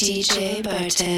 DJ Bartek.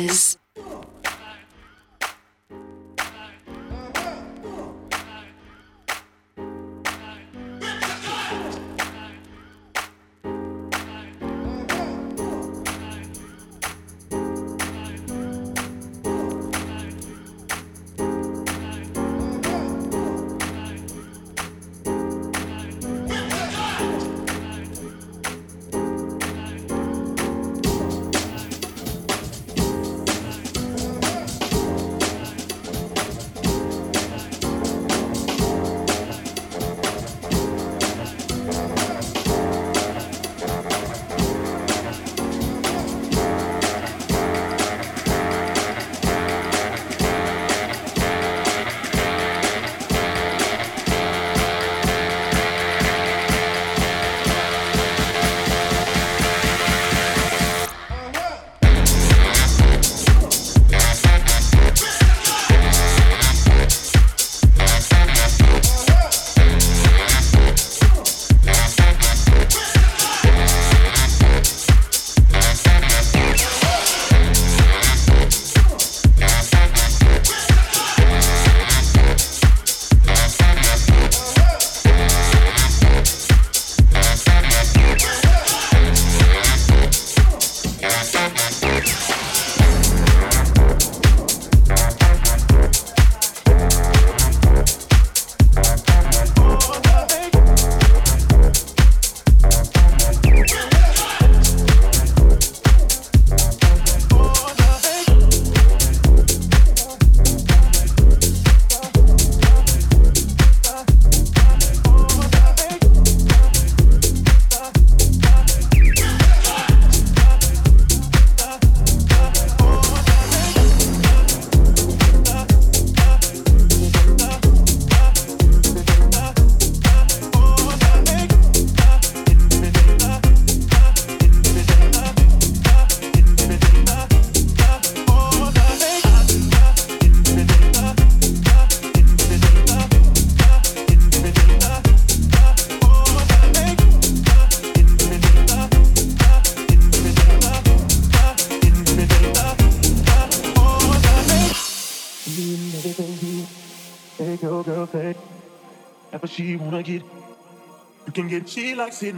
You can get she likes it.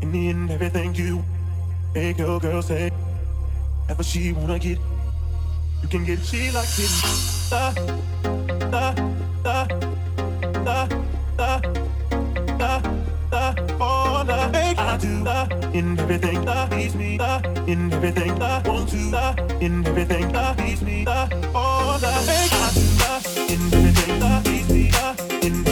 And in everything you make your girl say, ever she wanna get. You can get she likes it. Da, da, da, da, da, da, da, oh, da. Make I do da, in everything da, please me da, in everything da, want to da, in everything da, please me da, oh, da. Make I do da, in everything da, please me da, in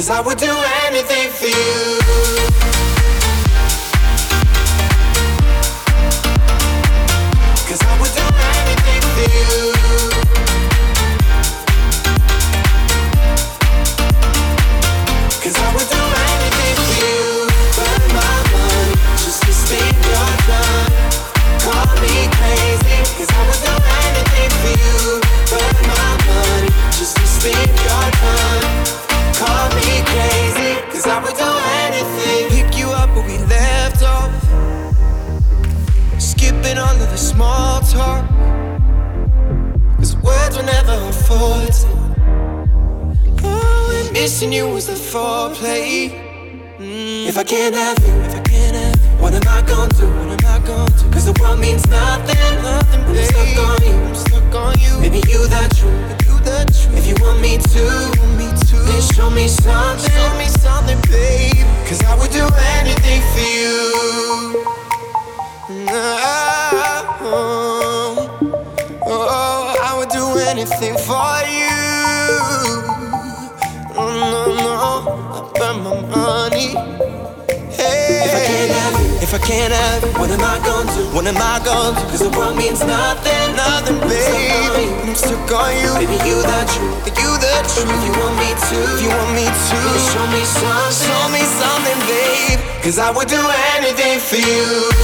Cause I would do anything for you. Cause I would do anything for you.